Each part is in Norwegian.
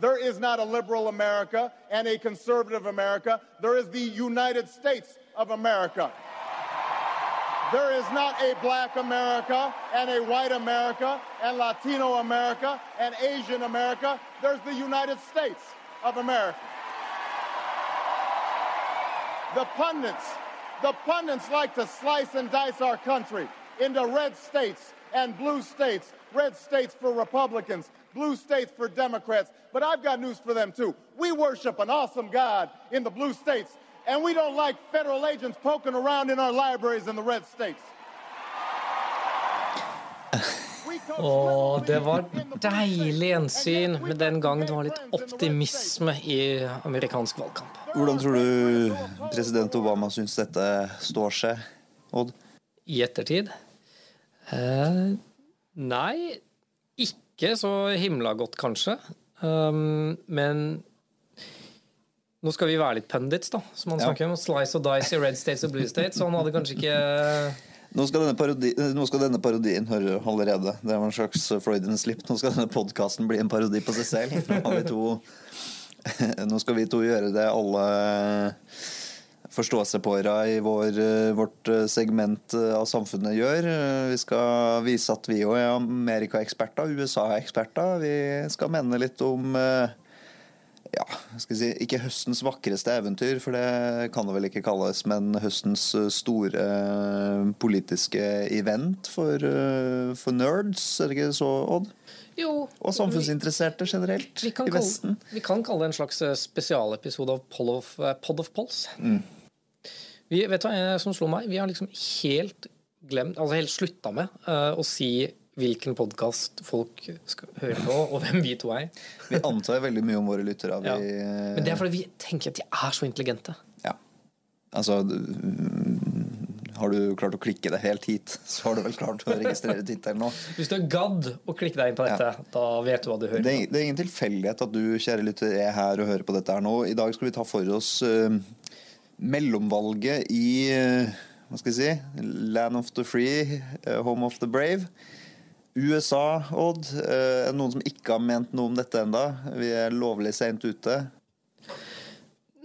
There is not a liberal America and a conservative America. There is the United States of America. There is not a black America and a white America and Latino America and Asian America. There's the United States of America. The pundits, the pundits like to slice and dice our country into red states and blue states, red states for Republicans, blue states for Democrats. But I've got news for them too. We worship an awesome God in the blue states, and we don't like federal agents poking around in our libraries in the red states. Og det var deilig gjensyn, med den gang det var litt optimisme i amerikansk valgkamp. Hvordan tror du president Obama syns dette står seg, Odd? I ettertid? Eh, nei, ikke så himla godt, kanskje. Um, men nå skal vi være litt pundits, da, som man snakker om. Slice og dice i red states og blue states. Så han hadde kanskje ikke Nå skal denne, parodi, nå skal denne parodien høre allerede. Det var en slags Freudian slip. Nå skal denne podkasten bli en parodi på seg selv. Nå, har vi to, nå skal vi to gjøre det alle forståsegpåere i vår, vårt segment av samfunnet gjør. Vi skal vise at vi òg er Amerika-eksperter, USA-eksperter. Vi skal mene litt om ja, skal si, ikke høstens vakreste eventyr, for det kan det vel ikke kalles, men høstens store politiske event for, for nerds, er det ikke så, Odd? Jo. Og samfunnsinteresserte generelt vi vi i Vesten. Kalle, vi kan kalle det en slags spesialepisode av Pod of, Pod of Pols. Mm. Vi, vet du hva som slo meg? Vi har liksom helt glemt, altså helt slutta med uh, å si hvilken podkast folk skal høre på, og hvem vi to er. Vi antar veldig mye om våre lyttere. Ja. Men det er fordi vi tenker at de er så intelligente. Ja. Altså Har du klart å klikke det helt hit, så har du vel klart å registrere tittelen nå. Hvis du har gadd å klikke deg inn på dette, ja. da vet du hva du hører det er. Det er ingen tilfeldighet at du, kjære lytter, er her og hører på dette her nå. I dag skal vi ta for oss uh, mellomvalget i uh, hva skal jeg si, Land of the Free, uh, Home of the Brave. USA, Odd. Er det noen som ikke har ment noe om dette enda? Vi er lovlig seint ute.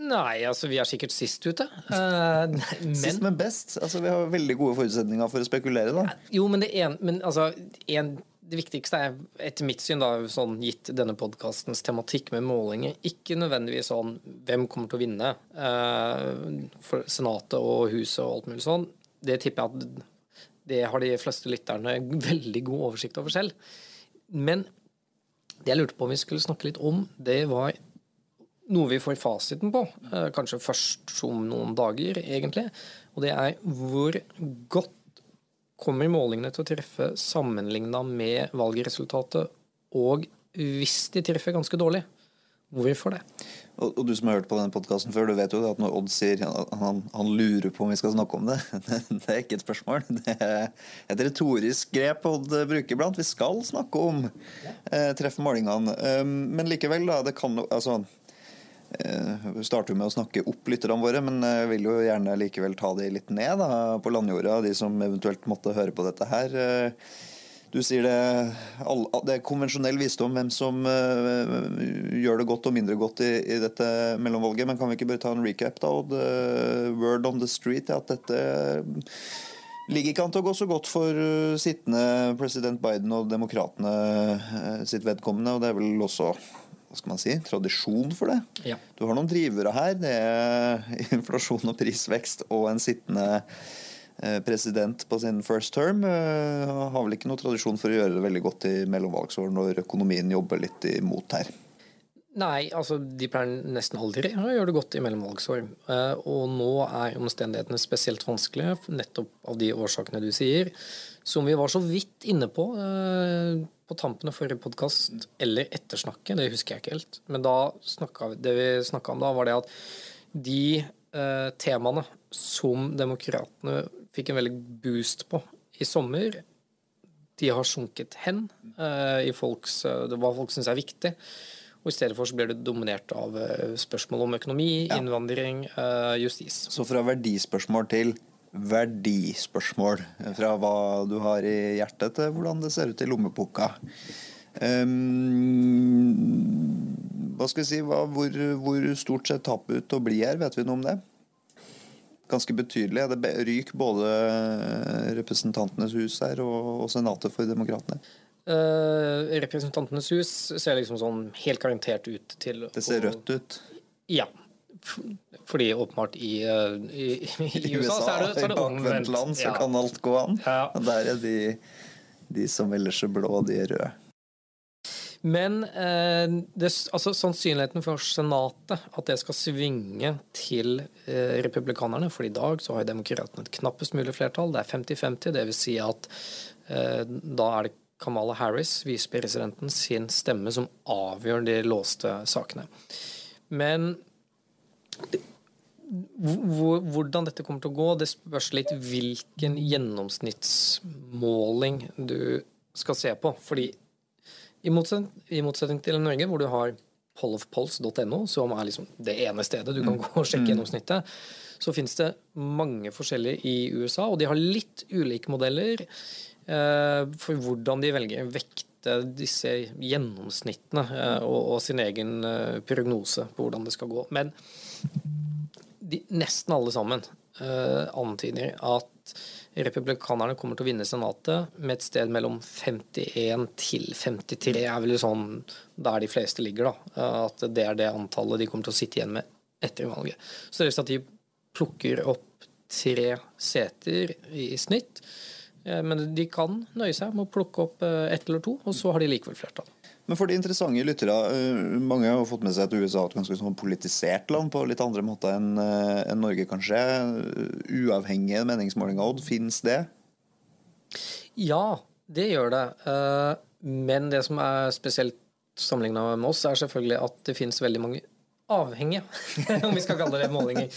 Nei, altså vi er sikkert sist ute. Uh, men, sist, men best. Altså, vi har veldig gode forutsetninger for å spekulere. da. Jo, men det, en, men, altså, en, det viktigste er etter mitt syn, da, sånn, gitt denne podkastens tematikk med målinger, ikke nødvendigvis sånn hvem kommer til å vinne Eh, Senatet og Huset og alt mulig sånn. Det tipper jeg at det har de fleste lytterne veldig god oversikt over selv. Men det jeg lurte på om vi skulle snakke litt om, det var noe vi får fasiten på, eh, kanskje først om noen dager, egentlig. Og det er hvor godt kommer målingene til å treffe sammenligna med valgresultatet, og hvis de treffer ganske dårlig, hvorfor det? Og, og, du som har hørt på denne podkasten før, du vet jo at når Odd sier han, han, lurer på om vi skal snakke om det, det er ikke et spørsmål. Det er et retorisk grep Odd bruker blant. Vi skal snakke om eh, treffe målingene. Um, men likevel, da. Det kan jo altså starter jo med å snakke opp lytterne våre, men jeg vil jo gjerne likevel ta de litt ned da, på landjorda, de som eventuelt måtte høre på dette her. Eh, du sier det, det er konvensjonell visdom hvem som gjør det godt og mindre godt i, i, dette mellomvalget, men kan vi ikke bare ta en recap? da, og Word on the street er at dette ligger ikke an til å gå så godt for sittende president Biden og demokratene sitt vedkommende. og Det er vel også hva skal man si, tradisjon for det. Ja. Du har noen drivere her. Det er inflasjon og prisvekst og en sittende Eh, president på sin first term. Eh, har vel ikke noe tradisjon for å gjøre det veldig godt i mellomvalgsår når økonomien jobber litt imot her. Nei, altså de pleier nesten aldri å gjøre det godt i mellomvalgsår. Eh, og nå er omstendighetene spesielt vanskelige, nettopp av de årsakene du sier. Som vi var så vidt inne på på tampen av forrige podkast, eller ettersnakket, det husker jeg ikke helt. Men da snakket, det vi snakka om da, var det at de eh, temaene som demokratene fikk en veldig boost på i sommer, de har sunket hen eh, i folks, eh, hva folk syns er viktig. Og I stedet for så blir det dominert av eh, spørsmål om økonomi, ja. innvandring, eh, justis. Så fra verdispørsmål til verdispørsmål. Fra hva du har i hjertet til hvordan det ser ut i lommeboka. Um, hva skal vi si, hva, hvor, hvor stort sett tapet ut å bli her? Vet vi noe om det? Ganske betydelig. Det ryker både Representantenes hus her og, og Senatet for Demokratene? Uh, representantenes hus ser liksom sånn helt garantert ut til Det ser rødt ut? Ja. Fordi åpenbart i, uh, i, i, I USA, så er det, så er det omvendt. land så ja. kan alt gå an. Ja. Der er de, de som ellers er blå, de er røde. Men eh, det, altså, sannsynligheten for Senatet, at det skal svinge til eh, republikanerne For i dag så har demokratene et knappest mulig flertall. Det er 50-50. Det vil si at eh, da er det Kamala Harris, visepresidenten, sin stemme som avgjør de låste sakene. Men hvordan dette kommer til å gå, det spørs litt hvilken gjennomsnittsmåling du skal se på. Fordi i motsetning, til Norge, hvor du har pollofpulse.no, som er liksom det ene stedet du kan mm. gå og sjekke mm. gjennomsnittet, så finnes det mange forskjellige i USA, og de har litt ulike modeller eh, for hvordan de velger vekte disse gjennomsnittene eh, og, og, sin egen eh, prognose på hvordan det skal gå. Men de, nesten alle sammen uh, antyder at republikanerne kommer til å vinne Senatet med et sted mellom 51 til 53, er vel sånn der de fleste ligger. da, At det er det antallet de kommer til å sitte igjen med etter valget. Så det er at de plukker opp tre seter i snitt. Eh, men de kan nøye seg med å plukke opp eh, ett eller to, og så har de likevel flertall. Men for de interessante lyttere, eh, mange har fått med seg at USA er et ganske sånn politisert land på litt andre måter enn en Norge, kanskje. Uavhengige meningsmålinger, Odd, finnes det? Ja, det gjør det. Men det som er spesielt sammenligna med oss, er selvfølgelig at det finnes veldig mange avhengige, om vi skal kalle det målinger.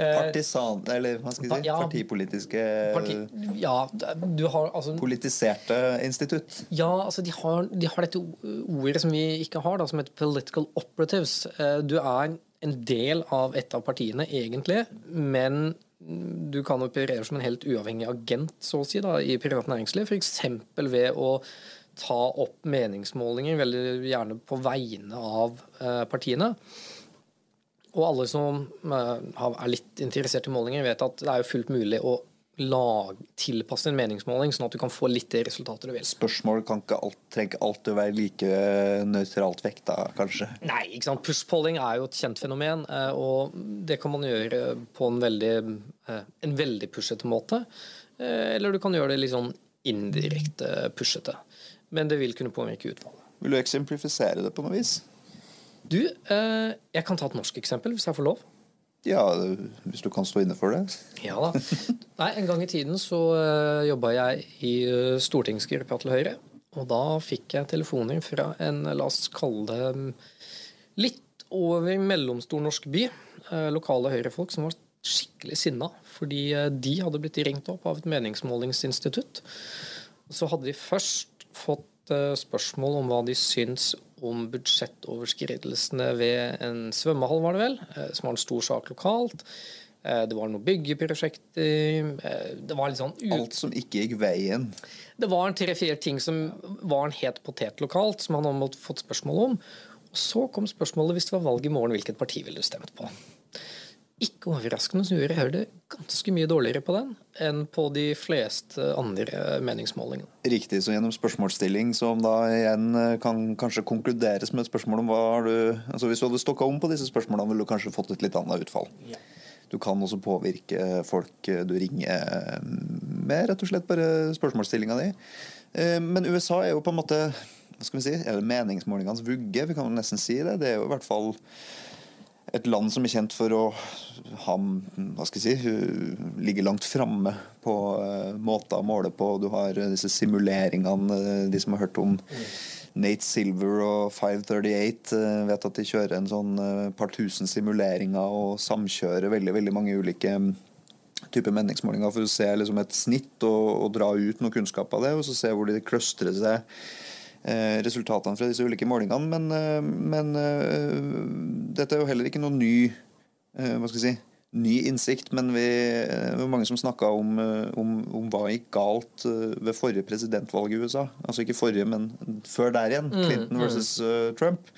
Eh, Partisan, eller hva skal vi si? Ja, partipolitiske parti, Ja, du har altså Politiserte institutt? Ja, altså de har, de har, dette ordet som vi ikke har, da, som heter political operatives. Eh, du er en del av et av partiene, egentlig, men du kan operere som en helt uavhengig agent, så å si, da, i privat næringsliv. F.eks. ved å ta opp meningsmålinger, veldig gjerne på vegne av eh, partiene. Og alle som eh, er litt interessert i målinger, vet at det er jo fullt mulig å lag, tilpasse en meningsmåling, sånn at du kan få litt det resultatet du vil. Spørsmål kan ikke alt, trenger alltid være like nøytralt vekta, kanskje? Nei, ikke sant. Push-polling er jo et kjent fenomen, eh, og det kan man gjøre på en veldig, eh, en veldig pushete måte. Eller du kan gjøre det litt sånn indirekte pushete. Men det vil kunne påvirke utvalget. Vil du eksemplifisere det på noe vis? Du, eh, jeg kan ta et norsk eksempel, hvis jeg får lov? Ja, hvis du kan stå inne for det. Ja da. Nei, En gang i tiden så uh, eh, jobba jeg i uh, stortingsgruppa til Høyre. Og da fikk jeg telefoner fra en, la oss kalle det litt over mellomstor norsk by. Uh, lokale Høyre-folk som var skikkelig sinna fordi uh, de hadde blitt ringt opp av et meningsmålingsinstitutt. Så hadde de først fått spørsmål om hva de syns om budsjettoverskridelsene ved en svømmehall, var det vel, eh, som var en stor sak lokalt. Eh, det var noen byggeprosjekter. Eh, det var litt sånn ut... Alt som ikke gikk veien? Det var en tre-fire ting som var en het potet lokalt, som han hadde fått spørsmål om. Og så kom spørsmålet hvis det var valg i morgen, hvilket parti ville du stemt på? Ikke overraskende så gjorde Høyre det ganske mye dårligere på den enn på de fleste andre meningsmålingene. Riktig. Så gjennom spørsmålsstilling, som da igjen eh, kan kanskje konkluderes med et spørsmål om hva har du altså Hvis du hadde stokka om på disse spørsmålene, ville du kanskje fått et litt annet utfall. Ja. Du kan også påvirke folk du ringer med rett og slett bare spørsmålsstillinga di. Eh, men USA er jo på en måte hva skal vi si, eller meningsmålingenes vugge, vi kan jo nesten si det. Det er jo i hvert fall et land som er kjent for å ha, hva skal jeg si, ligge langt framme på uh, måter å måle på. Du har disse simuleringene, eh, de som har hørt om Nate Silver og 538 uh, eh, vet at de kjører en sånn par tusen simuleringer og samkjører veldig, veldig mange ulike type typer meningsmålinger for å se liksom, et snitt og, og, dra ut noe kunnskap av det, og så se hvor de kløstrer seg resultatene fra disse ulike målingene. Men, eh, men, eh, dette er jo heller ikke noe ny si, ny innsikt, men vi det var mange som snakka om, om, om, hva gikk galt ved forrige presidentvalg i USA. Altså ikke forrige, men før der igjen. Mm, Clinton versus mm. Trump.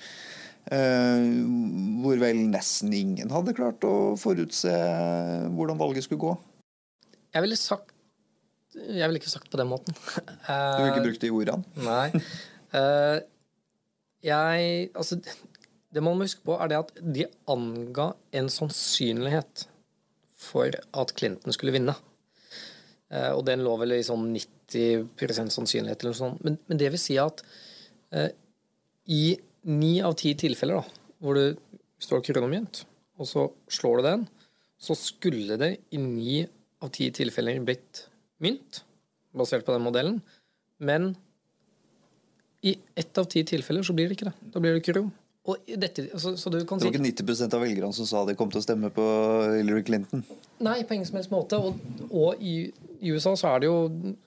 Eh, hvor vel nesten ingen hadde klart å forutse hvordan valget skulle gå. Jeg ville sagt Jeg ville ikke sagt på den måten. Du ville ikke brukt de ordene? Nei. Uh, jeg Altså, det man må huske på, er det at de anga en sannsynlighet for at Clinton skulle vinne. Uh, og den lå vel i sånn 90% sannsynlighet eller noe sånt. Men, men, det vil si at uh, i ni av ti tilfeller da, hvor du står kronomynt, og så slår du den, så skulle det i ni av ti tilfeller blitt mynt, basert på den modellen. Men i ett av ti tilfeller så blir det ikke det. Da blir det krom. Dette, altså, det var ikke 90% av velgerne som sa de kom til å stemme på Hillary Clinton? Nei, på ingen som helst måte. Og, og i, i, USA så er det jo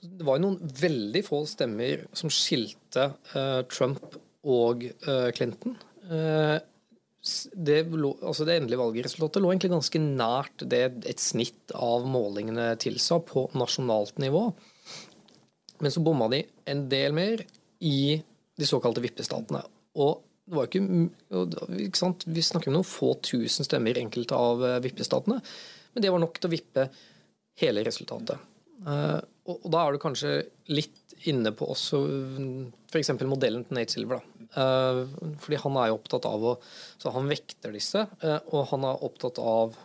Det var jo noen veldig få stemmer som skilte uh, Trump og uh, Clinton. Uh, det, altså det, endelige valgresultatet lå egentlig ganske nært det et snitt av målingene tilsa på nasjonalt nivå. Men så bomma de en del mer i de såkalte vippestatene. Og det var ikke, ikke sant? Vi snakker om noen få tusen stemmer i enkelte av eh, vippestatene, men det var nok til å vippe hele resultatet. Uh, og, da er du kanskje litt inne på også f.eks. modellen til Nate Silver. Da. Uh, fordi han er jo opptatt av å Så han vekter disse, og han er opptatt av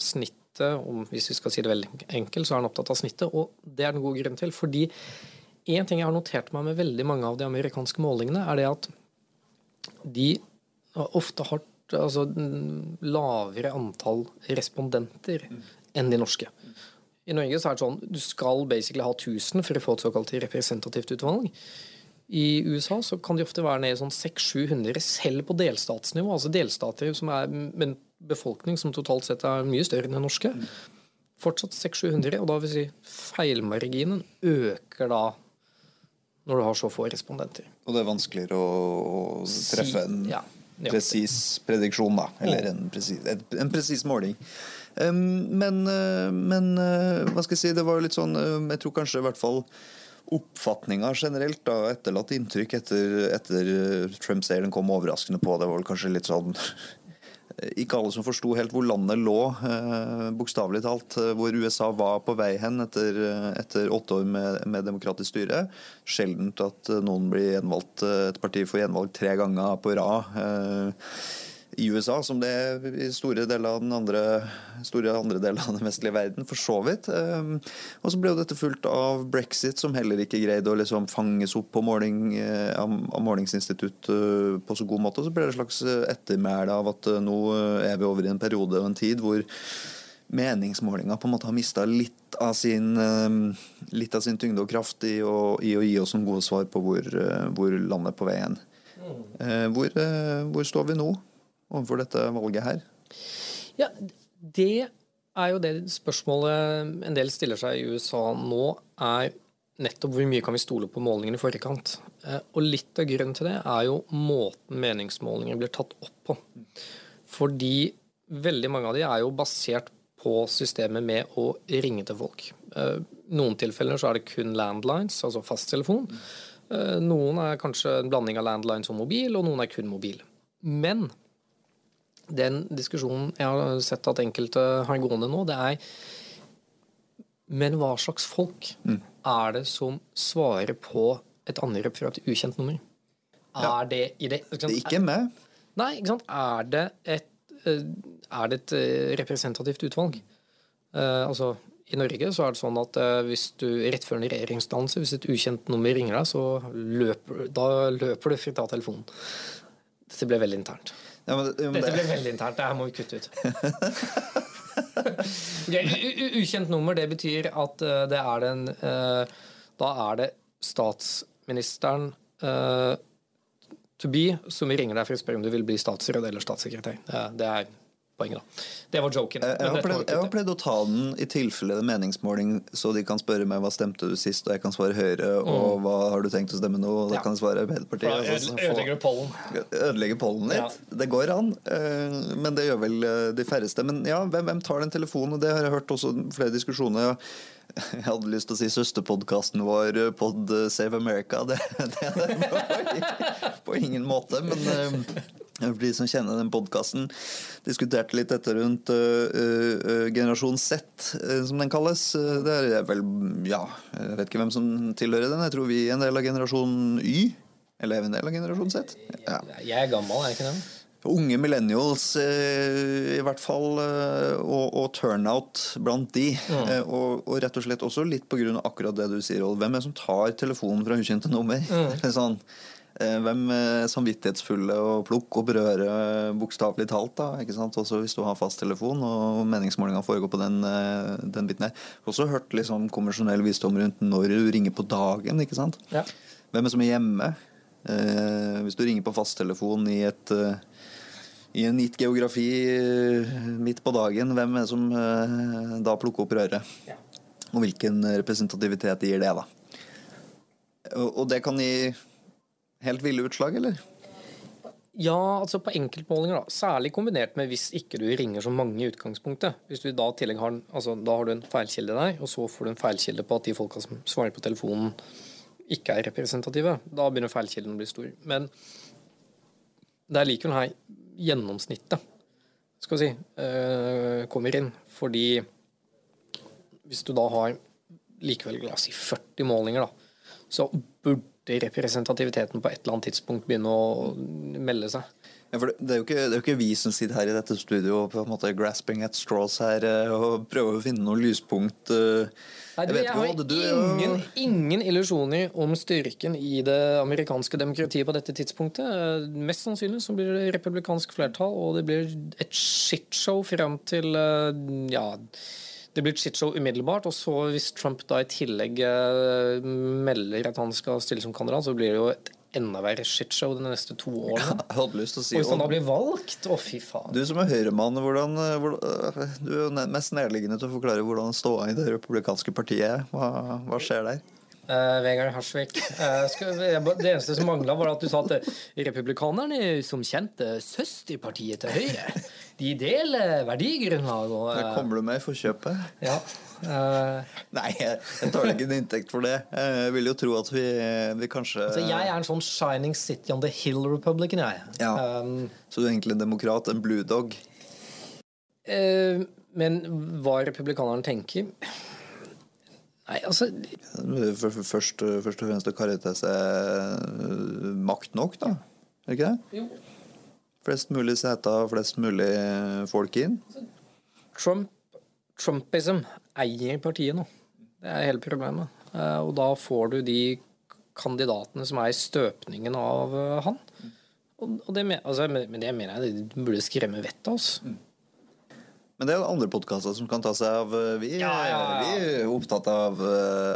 snittet. Om, hvis vi skal si det veldig enkelt, så er han opptatt av snittet, og det er det en god grunn til. fordi en ting jeg har notert meg med veldig mange av de amerikanske målingene, er det at de ofte har altså, lavere antall respondenter enn de norske. I Norge så er det sånn du skal basically ha 1000 for å få et såkalt representativt utvalg. I USA så kan de ofte være nede i sånn 600-700, selv på delstatsnivå. Altså delstater som er med en befolkning som totalt sett er mye større enn den norske. Fortsatt 600-700, og da vil si feilmarginen øker da når du har så få respondenter. Og det er vanskeligere å, treffe en ja, presis prediksjon, da. Eller en presis, en presis måling. Men, uh, men uh, hva skal jeg si, det var litt sånn uh, Jeg tror kanskje i hvert fall oppfatninga generelt, da, etterlatt inntrykk etter, etter Trump-seieren kom overraskende på. Det var vel kanskje litt sånn ikke alle som forsto helt hvor landet lå, eh, bokstavelig talt. Eh, hvor USA var på vei hen etter, eh, etter åtte år med, med, demokratisk styre. Sjeldent at noen blir gjenvalgt, et parti får gjenvalgt tre ganger på rad. I USA som det er i store deler av den andre, store andre deler av den vestlige verden, for så vidt. Ehm, og så ble jo dette fulgt av brexit, som heller ikke greide å liksom fanges opp på måling, eh, av målingsinstitutt eh, på så god måte. Og så ble det et slags eh, ettermæle av at nå er vi over i en periode og en tid hvor meningsmålinga på en måte har mista litt sin, litt av sin tyngde og kraft i å, i å, gi oss noen gode svar på hvor, hvor landet er på vei hen. Mm. Hvor, hvor står vi nå? Overfor dette valget her? Ja, det er jo det spørsmålet en del stiller seg i USA nå, er nettopp hvor mye kan vi stole på målingene i forkant. Eh, og litt av grunnen til det er jo måten meningsmålinger blir tatt opp på. Fordi veldig mange av de er jo basert på systemet med å ringe til folk. Eh, noen tilfeller så er det kun landlines, altså fasttelefon. Eh, noen er kanskje en blanding av landlines og mobil, og noen er kun mobil. Men den diskusjonen jeg har sett at enkelte har gående nå, det er Men hva slags folk mm. er det som svarer på et anrop fra et ukjent nummer? Ja. Er det i det ikke, ikke med. Nei, ikke sant. Er det et, eh, er det et eh, representativt utvalg? Uh, altså, I Norge så er det sånn at uh, hvis du rett før en regjeringsdannelse, hvis et ukjent nummer ringer deg, så løper, da løper du fritt av telefonen. Dette ble veldig internt. Ja, men, men Dette ble veldig internt. Det her må vi kutte ut. okay, ukjent nummer, det betyr at uh, det er den uh, Da er det statsministeren uh, to be som ringer deg for å spørre om du vil bli statsråd eller statssekretær. det er poenget, da. Det var joken. Jeg, har pleid, jeg har pleid å ta den i tilfelle det er meningsmåling, så de kan spørre meg hva stemte du sist, og jeg kan svare Høyre, og mm. hva har du tenkt å stemme nå, og da ja. kan jeg svare Arbeiderpartiet. Altså, ødelegger du pollen? Ødelegger pollen litt. Ja. Det går an, eh, men det gjør vel eh, de færreste. Men ja, hvem, hvem tar den telefonen? Det har jeg hørt også flere diskusjoner. Jeg hadde lyst til å si søsterpodkasten vår, eh, Pod Save America. Det, det er det på, på ingen måte. Men For de som kjenner den podkasten, diskuterte litt dette rundt uh, uh, generasjon Z, uh, som den kalles. det er vel Ja, jeg vet ikke hvem som tilhører den. Jeg tror vi er en del av generasjon Y. Eller er vi en del av generasjon Z? Ja. Jeg er gammel, er jeg ikke den? Unge millennials, i hvert fall, og, og turnout blant de. Mm. Og, og, rett og slett også litt på grunn av akkurat det du sier, Hvem er det som tar telefonen fra ukjente nummer? Mm. sånn hvem er samvittighetsfulle og plukke opp røret, bokstavelig talt? da, ikke sant? Også hvis du har fasttelefon og meningsmålinga foregår på den, eh, den biten her. Også hørt liksom konvensjonell visdom rundt når du ringer på dagen. ikke sant? Ja. Hvem er som er hjemme? Eh, hvis du ringer på fasttelefon i et eh, i en gitt geografi midt på dagen, hvem er det som eh, da plukker opp røret? Ja. Og hvilken representativitet gir det, da? Og, og det kan gi helt ville utslag, eller? Ja, altså på enkeltmålinger, da. Særlig kombinert med hvis ikke du ringer så mange i utgangspunktet. Hvis du da i tillegg har, altså, da har du en feilkilde der, og så får du en feilkilde på at de folka som svarer på telefonen, ikke er representative. Da begynner feilkilden å bli stor. Men det er likevel her gjennomsnittet skal vi si, øh, kommer inn. Fordi hvis du da har likevel la oss si 40 målinger, da, så burde representativiteten på et eller annet tidspunkt begynne å melde seg. Ja, for det, er jo ikke, det er ikke vi som sitter her i dette studio og på en måte grasping at straws her eh, og prøver å finne noen lyspunkt. Eh. Nei, du, jeg, jeg har du, ingen, ingen, illusjoner om styrken i det amerikanske demokratiet på dette tidspunktet. Mest sannsynlig så blir det republikansk flertall, og det blir et shitshow frem til eh, ja det blir et shitshow umiddelbart. Og så hvis Trump da i tillegg uh, melder at han skal stille som kandidat, så blir det jo et enda verre shitshow de neste to årene. Jeg hadde lyst til å si Og hvis han da blir valgt, å fy faen. Du som er høyremann, hvordan, hvordan, eh, du er mest nærliggende til å forklare hvordan ståa i det republikanske partiet er. Hva, hva skjer der? Uh, Vegard Harsvik. Uh, det eneste som mangla, var at du sa at republikanerne som kjente søsterpartiet til Høyre. De deler verdigrunnlag. Og, uh, kommer du med i forkjøpet? Ja. Nei, jeg tar ikke en inntekt for det. Jeg vil jo tro at vi, vi kanskje altså, Jeg er en sånn Shining City on the Hill Republican, jeg. Ja. Um, Så du er egentlig en demokrat? En blue dog? men hva republikanerne tenker Nei, altså Først, først og fremst å karre til seg makt nok, da? Er det ikke det? Jo. Flest mulig seter, flest mulig folk inn? Trump, Trumpism eier partiet nå. Det er hele problemet. Eh, og da får du de kandidatene som er i støpningen av eh, han. Og det, altså, men det mener jeg det burde skremme vettet av oss. Men det er jo andre podkaster som kan ta seg av eh, Vi, ja, ja, ja. vi er opptatt av,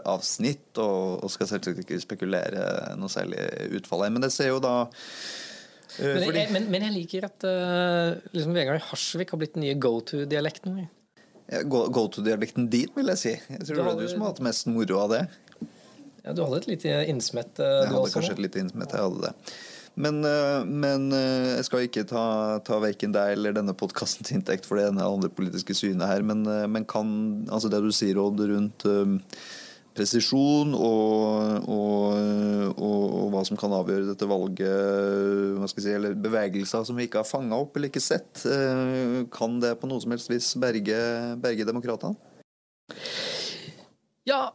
avsnitt og, og, skal selvsagt ikke spekulere noe særlig utfall her. Men det ser jo da uh, men, fordi... jeg, men, men, jeg liker at uh, liksom Vegard Harsvik har blitt den nye go to-dialekten. Go to-dialekten din, vil jeg si. Jeg tror du det er du som har hatt mest moro av det. Ja, Du hadde et lite innsmett, uh, jeg hadde kanskje et lite innsmett, jeg hadde det. Men, eh, men, eh, jeg skal ikke ta, ta verken deg eller denne podkasten til inntekt for det ene andre politiske synet her. Men, eh, men, kan altså det du sier, Odd, rundt presisjon og, og, og, og, hva som kan avgjøre dette valget, hva skal jeg si, eller bevegelser som vi ikke har fanga opp eller ikke sett, kan det på noe som helst vis berge, berge demokratene? Ja,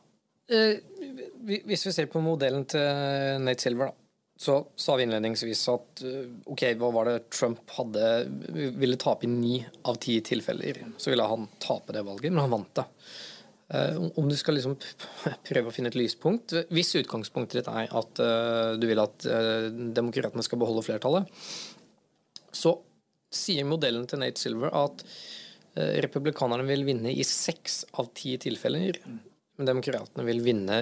hvis vi ser på modellen til Nate Silver, da så sa vi innledningsvis at eh, ok, hva var det Trump hadde ville tape i ni av ti tilfeller. Så ville han tape det valget, men han vant det. Eh, om du skal liksom prøve å finne et lyspunkt Hvis utgangspunktet ditt er at uh, du vil at demokratene skal beholde flertallet, så sier modellen til Nate Silver at republikanerne vil vinne i seks av ti tilfeller, men demokratene vil vinne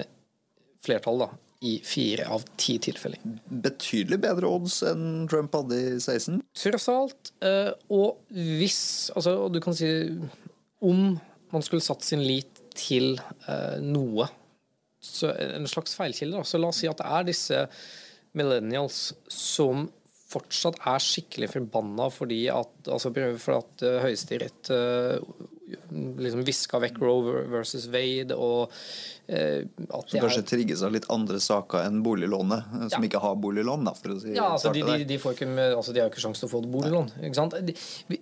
flertall da, i fire av ti tilfeller. Betydelig bedre odds enn Trump hadde i 16? Tross alt. Eh, og hvis Altså, du kan si Om man skulle satt sin lit til eh, noe, så en slags feilkilde, så la oss si at det er disse millennials som fortsatt er skikkelig forbanna fordi at, altså, for at uh, Høyesterett liksom viska vekk Roe versus Wade, og eh, at Som kanskje er... trigges av litt andre saker enn boliglånet, som ja. ikke har boliglån, da, for å si Ja, altså, de, de, de, får ikke, altså, de har ikke sjanse til å få boliglån. Ikke sant?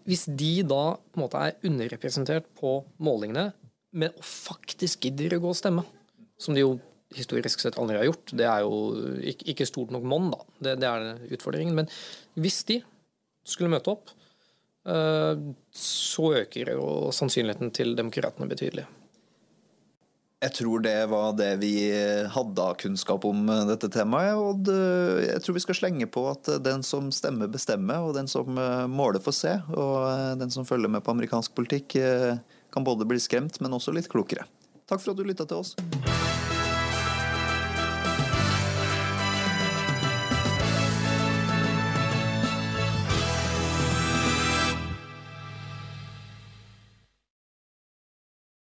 Hvis de da på en måte er underrepresentert på målingene, men faktisk gidder å gå og stemme, som de jo historisk sett aldri har gjort. Det er jo ikke stort nok monn, da. Det, det, er utfordringen. Men hvis de skulle møte opp, så øker jo sannsynligheten til demokratene betydelig. Jeg tror det var det vi hadde av kunnskap om dette temaet. Og jeg tror vi skal slenge på at den som stemmer, bestemmer, og den som eh, måler, får se. Og eh, den som følger med på amerikansk politikk, kan både bli skremt, men også litt klokere. Takk for at du lytta til oss.